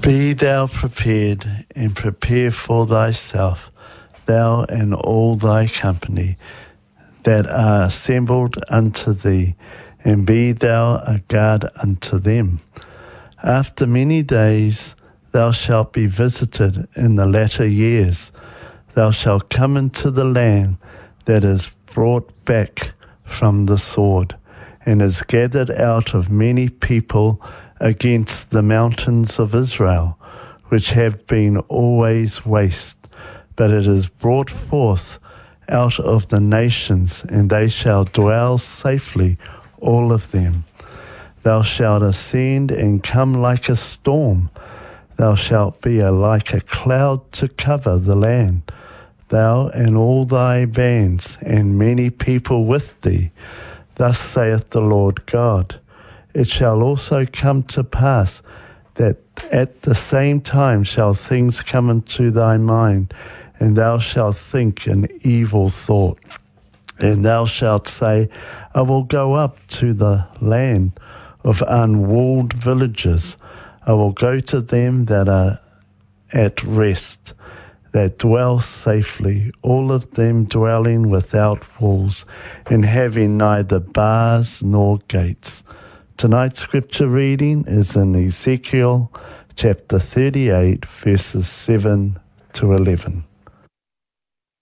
Be thou prepared and prepare for thyself, thou and all thy company that are assembled unto thee, and be thou a guard unto them. After many days thou shalt be visited in the latter years. Thou shalt come into the land that is brought back from the sword and is gathered out of many people against the mountains of Israel, which have been always waste. But it is brought forth out of the nations, and they shall dwell safely, all of them. Thou shalt ascend and come like a storm. Thou shalt be a, like a cloud to cover the land. thou and all thy bands, and many people with thee. Thus saith the Lord God. It shall also come to pass that at the same time shall things come into thy mind, and thou shalt think an evil thought. And thou shalt say, I will go up to the land of unwalled villages. I will go to them that are at rest that dwell safely, all of them dwelling without walls and having neither bars nor gates. Tonight's scripture reading is in Ezekiel chapter 38, verses 7 to 11.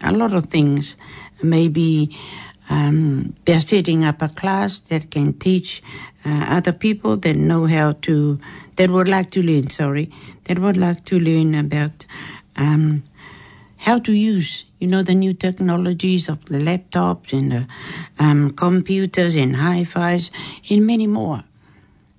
a lot of things. Maybe um, they're setting up a class that can teach uh, other people that know how to, that would like to learn, sorry, that would like to learn about um, how to use you know the new technologies of the laptops and the um, computers and hi-fis and many more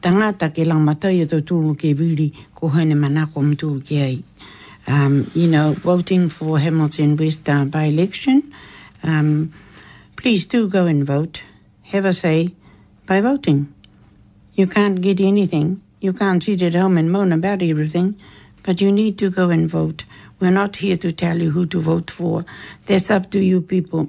tangata ke lang matai tau tūru ke wiri ko hene manako mtūru ke ai. Um, you know, voting for Hamilton West uh, by-election, um, please do go and vote. Have a say by voting. You can't get anything. You can't sit at home and moan about everything, but you need to go and vote. We're not here to tell you who to vote for. That's up to you people.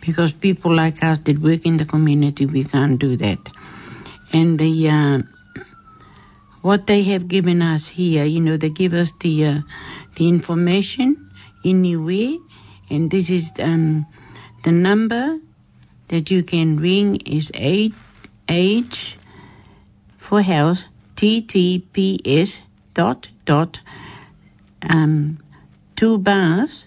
Because people like us that work in the community, we can't do that. And the uh, what they have given us here. You know, they give us the uh, the information in a way, and this is um, the number that you can ring is eight H for health TTPS dot dot um, two bars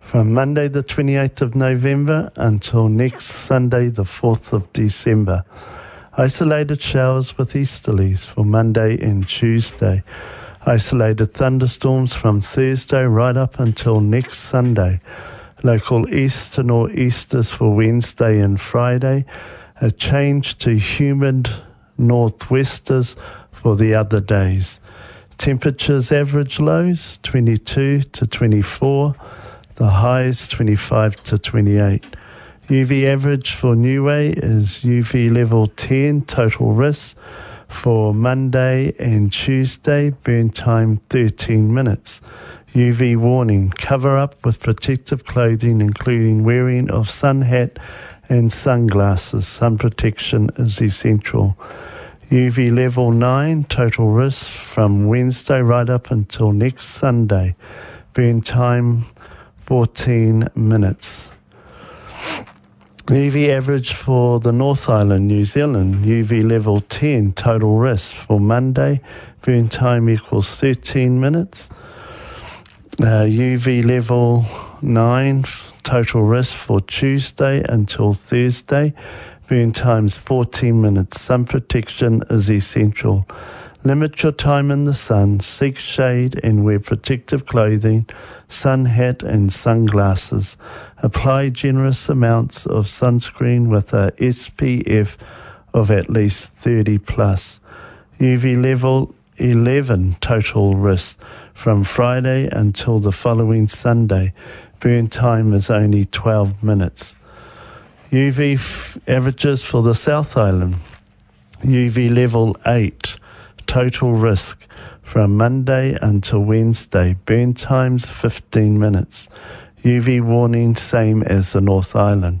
From Monday the 28th of November until next Sunday the 4th of December, Isolated showers with easterlies for Monday and Tuesday. Isolated thunderstorms from Thursday right up until next Sunday. Local east to northeasters for Wednesday and Friday. A change to humid northwesters for the other days. Temperatures average lows 22 to 24, the highs 25 to 28. UV average for New Way is UV level 10 total risk for Monday and Tuesday, burn time 13 minutes. UV warning cover up with protective clothing, including wearing of sun hat and sunglasses. Sun protection is essential. UV level 9 total risk from Wednesday right up until next Sunday. Burn time 14 minutes. UV average for the North Island, New Zealand, UV level 10, total risk for Monday, burn time equals 13 minutes. Uh, UV level 9, total risk for Tuesday until Thursday, burn times 14 minutes. Sun protection is essential. Limit your time in the sun, seek shade, and wear protective clothing, sun hat, and sunglasses. Apply generous amounts of sunscreen with a SPF of at least 30 plus. UV level 11 total risk from Friday until the following Sunday. Burn time is only 12 minutes. UV f- averages for the South Island. UV level 8 total risk from Monday until Wednesday. Burn times 15 minutes. UV e warning same as the North Island.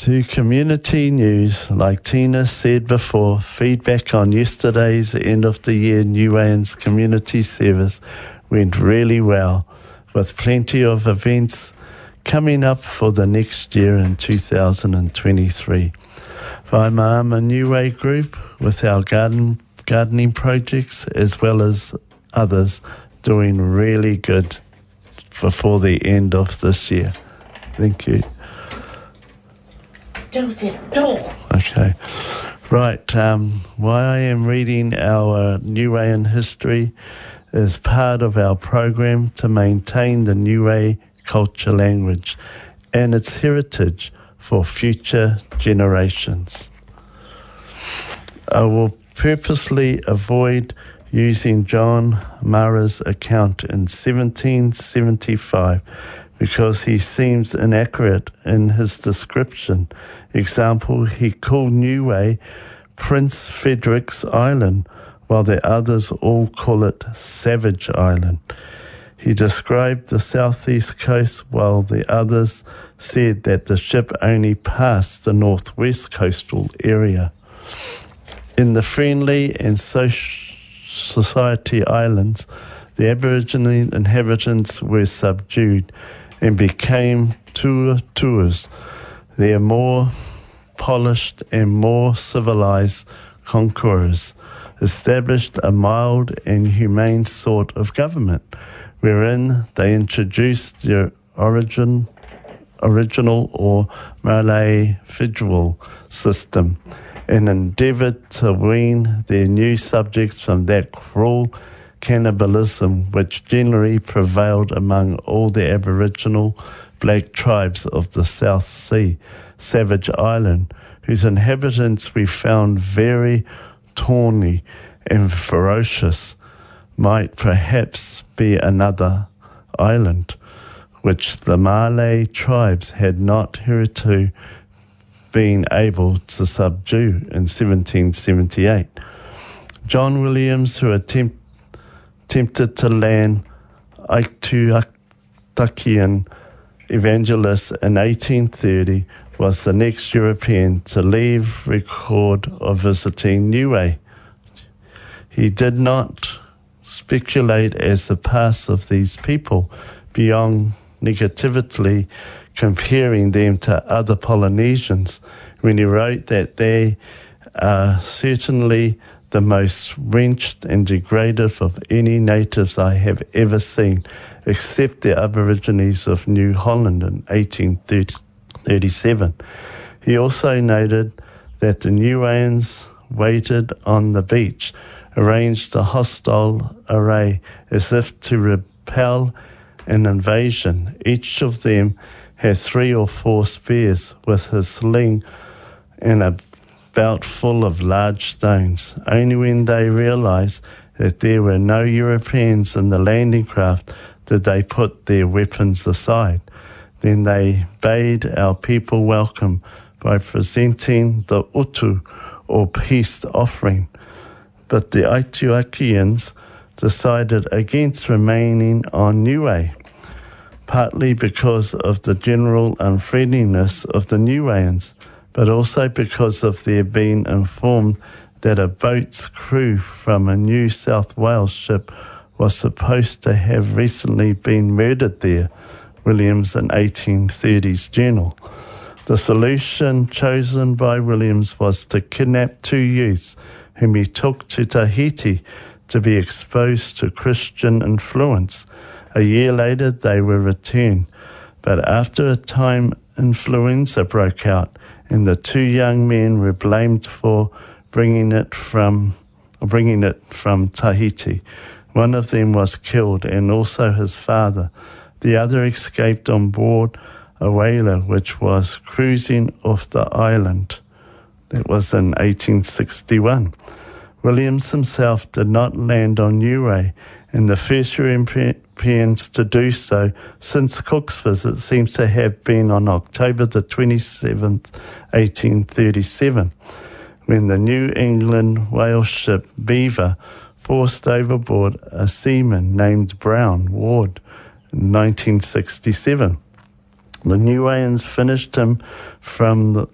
to community news. Like Tina said before, feedback on yesterday's end of the year New Orleans community service went really well, with plenty of events coming up for the next year in 2023. By my New Way group, with our garden gardening projects as well as others, doing really good before the end of this year. Thank you. Okay. Right. Um, why I am reading our uh, New Rayan history is part of our program to maintain the New Ray culture language and its heritage for future generations. I will purposely avoid using John Mara's account in 1775 because he seems inaccurate in his description. Example, he called Niue Prince Frederick's Island, while the others all call it Savage Island. He described the southeast coast while the others said that the ship only passed the northwest coastal area. In the Friendly and so- Society Islands, the Aboriginal inhabitants were subdued and became tour tours. Their more polished and more civilized conquerors established a mild and humane sort of government, wherein they introduced their origin, original or Malay federal system, and endeavoured to wean their new subjects from that cruel cannibalism which generally prevailed among all the Aboriginal black tribes of the South Sea, Savage Island, whose inhabitants we found very tawny and ferocious, might perhaps be another island, which the Malay tribes had not hitherto been able to subdue in 1778. John Williams, who attempted tempted to land Aituatakian evangelist in 1830 was the next European to leave record of visiting Niue. He did not speculate as the past of these people beyond negatively comparing them to other Polynesians when he wrote that they are certainly the most wrenched and degraded of any natives I have ever seen, except the Aborigines of New Holland in 1837. He also noted that the Newans waited on the beach, arranged a hostile array as if to repel an invasion. Each of them had three or four spears with his sling and a belt full of large stones. Only when they realized that there were no Europeans in the landing craft did they put their weapons aside. Then they bade our people welcome by presenting the utu, or peace offering. But the Aituakians decided against remaining on Niue, partly because of the general unfriendliness of the Niueans. but also because of their being informed that a boat's crew from a New South Wales ship was supposed to have recently been murdered there, Williams in 1830s journal. The solution chosen by Williams was to kidnap two youths whom he took to Tahiti to be exposed to Christian influence. A year later, they were returned, but after a time, influenza broke out and the two young men were blamed for bringing it from bringing it from Tahiti. One of them was killed, and also his father. The other escaped on board a whaler which was cruising off the island. That was in 1861. Williams himself did not land on Niue and the first Europeans to do so since Cook's visit seems to have been on October the 27th, 1837, when the New England whale ship Beaver forced overboard a seaman named Brown Ward in 1967. The New Wayans finished him from the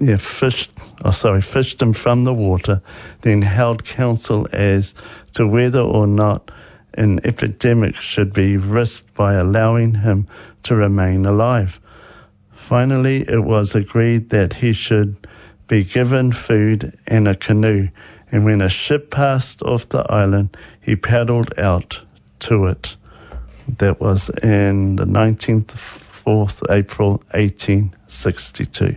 yeah, fished, oh, sorry, fished him from the water, then held council as to whether or not an epidemic should be risked by allowing him to remain alive. Finally, it was agreed that he should be given food and a canoe, and when a ship passed off the island, he paddled out to it. That was in the 19th, 4th April 1862.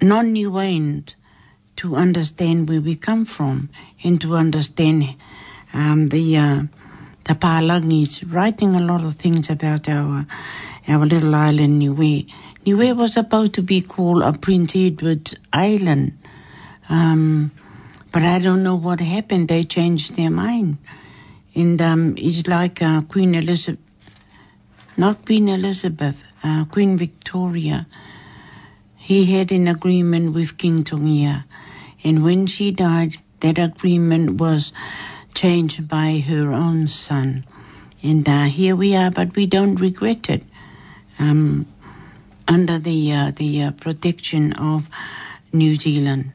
non to understand where we come from and to understand um, the uh, the Pālangi's writing a lot of things about our our little island Niue. Niue was about to be called a Prince Edward Island, um, but I don't know what happened. They changed their mind, and um, it's like uh, Queen Elizabeth, not Queen Elizabeth. Uh, Queen Victoria, he had an agreement with King Tongia. And when she died, that agreement was changed by her own son. And uh, here we are, but we don't regret it. Um, under the uh, the uh, protection of New Zealand.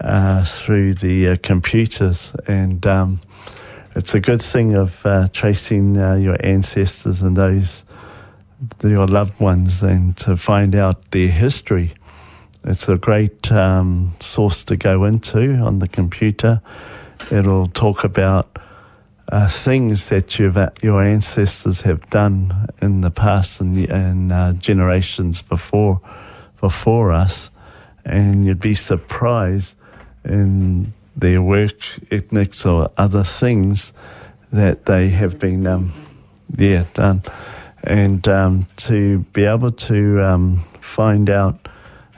uh, through the uh, computers. And um, it's a good thing of uh, tracing your ancestors and those, your loved ones, and to find out their history. It's a great um, source to go into on the computer. It'll talk about uh, things that uh, your ancestors have done in the past and, and uh, generations before before us, and you'd be surprised in their work ethnics or other things that they have been um, yeah done, and um, to be able to um, find out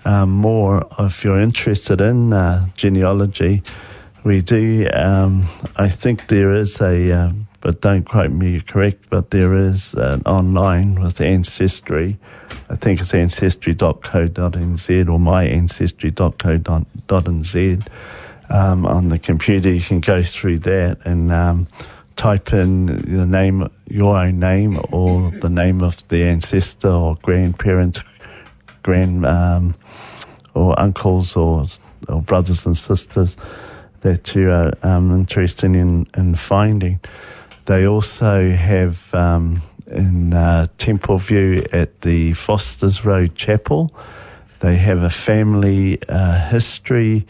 um, more if you're interested in uh, genealogy. We do, um, I think there is a, uh, but don't quote me correct, but there is an online with Ancestry. I think it's ancestry.co.nz or myancestry.co.nz. Um, on the computer, you can go through that and um, type in the name, your own name, or the name of the ancestor or grandparents, grand um, or uncles or, or brothers and sisters that you are um, interested in, in finding. They also have um, in uh, Temple View at the Foster's Road Chapel, they have a family uh, history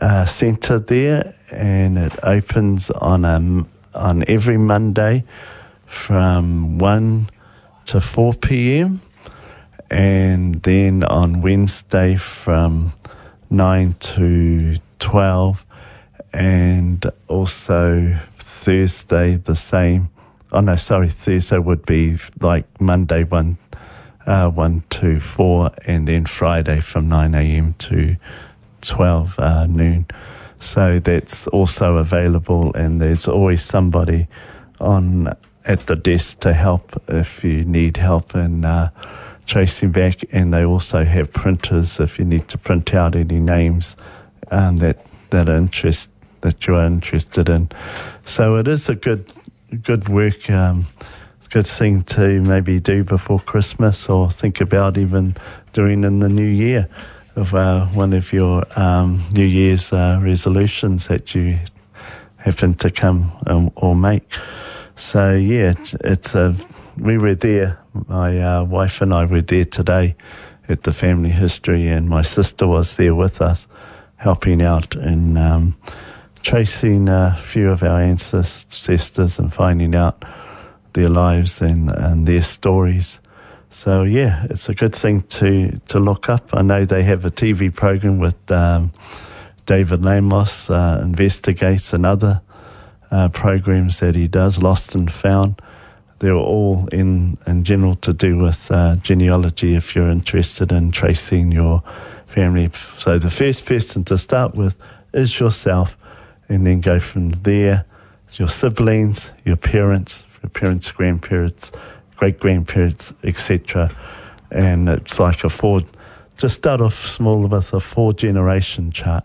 uh, centre there, and it opens on a, on every Monday from 1 to 4 p.m. And then on Wednesday from 9 to 12, and also Thursday the same. Oh no, sorry, Thursday would be like Monday 1, uh, 1 to 4, and then Friday from 9 a.m. to 12 uh, noon. So that's also available, and there's always somebody on at the desk to help if you need help and. uh, tracing back, and they also have printers if you need to print out any names um, that that are interest that you are interested in. So it is a good good work. Um, good thing to maybe do before Christmas or think about even doing in the new year of uh, one of your um, New Year's uh, resolutions that you happen to come um, or make. So yeah, it's a we were there my uh, wife and I were there today at the family history, and my sister was there with us, helping out in um, tracing a few of our ancestors and finding out their lives and, and their stories. So yeah, it's a good thing to to look up. I know they have a TV program with um, David Lamos uh, investigates and other uh, programs that he does, Lost and Found they are all in, in general to do with uh, genealogy if you're interested in tracing your family. So the first person to start with is yourself, and then go from there. Your siblings, your parents, your parents, grandparents, great grandparents, etc. And it's like a four, just start off small with a four generation chart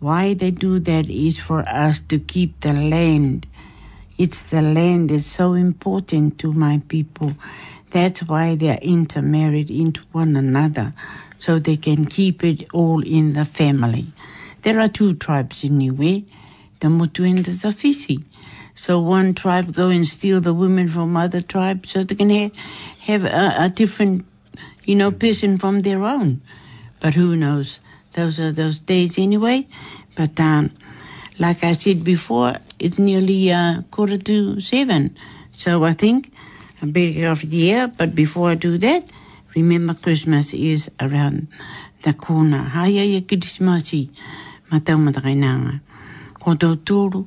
Why they do that is for us to keep the land. It's the land that's so important to my people that's why they're intermarried into one another, so they can keep it all in the family. There are two tribes anyway, the Mutu and the Zafisi. So one tribe go and steal the women from other tribes, so they can ha- have a, a different, you know, person from their own. But who knows? Those are those days anyway. But um, like I said before, it's nearly uh, quarter to seven. So I think a bit of the air, but before I do that, remember Christmas is around the corner. Hai ai e kitis masi, ma tau matakai nanga. Ko tau tūru,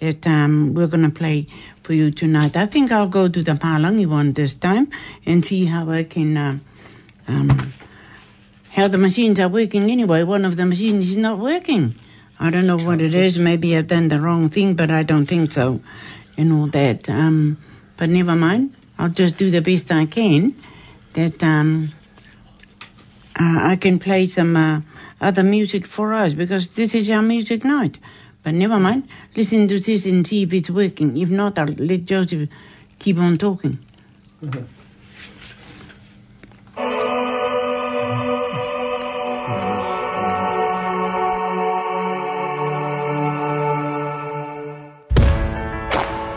That um, we're going to play for you tonight. I think I'll go to the Palangi one this time and see how I can uh, um, um how the machines are working anyway. One of the machines is not working. I don't know what it is. Maybe I've done the wrong thing, but I don't think so, and all that. Um, but never mind. I'll just do the best I can. That um, uh, I can play some uh, other music for us because this is our music night. But never mind. Listen to this and see if it's working. If not, I'll let Joseph keep on talking. Mm-hmm.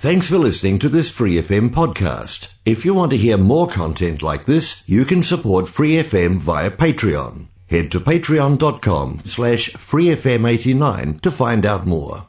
Thanks for listening to this Free FM podcast. If you want to hear more content like this, you can support Free FM via Patreon. Head to patreon.com slash freefm89 to find out more.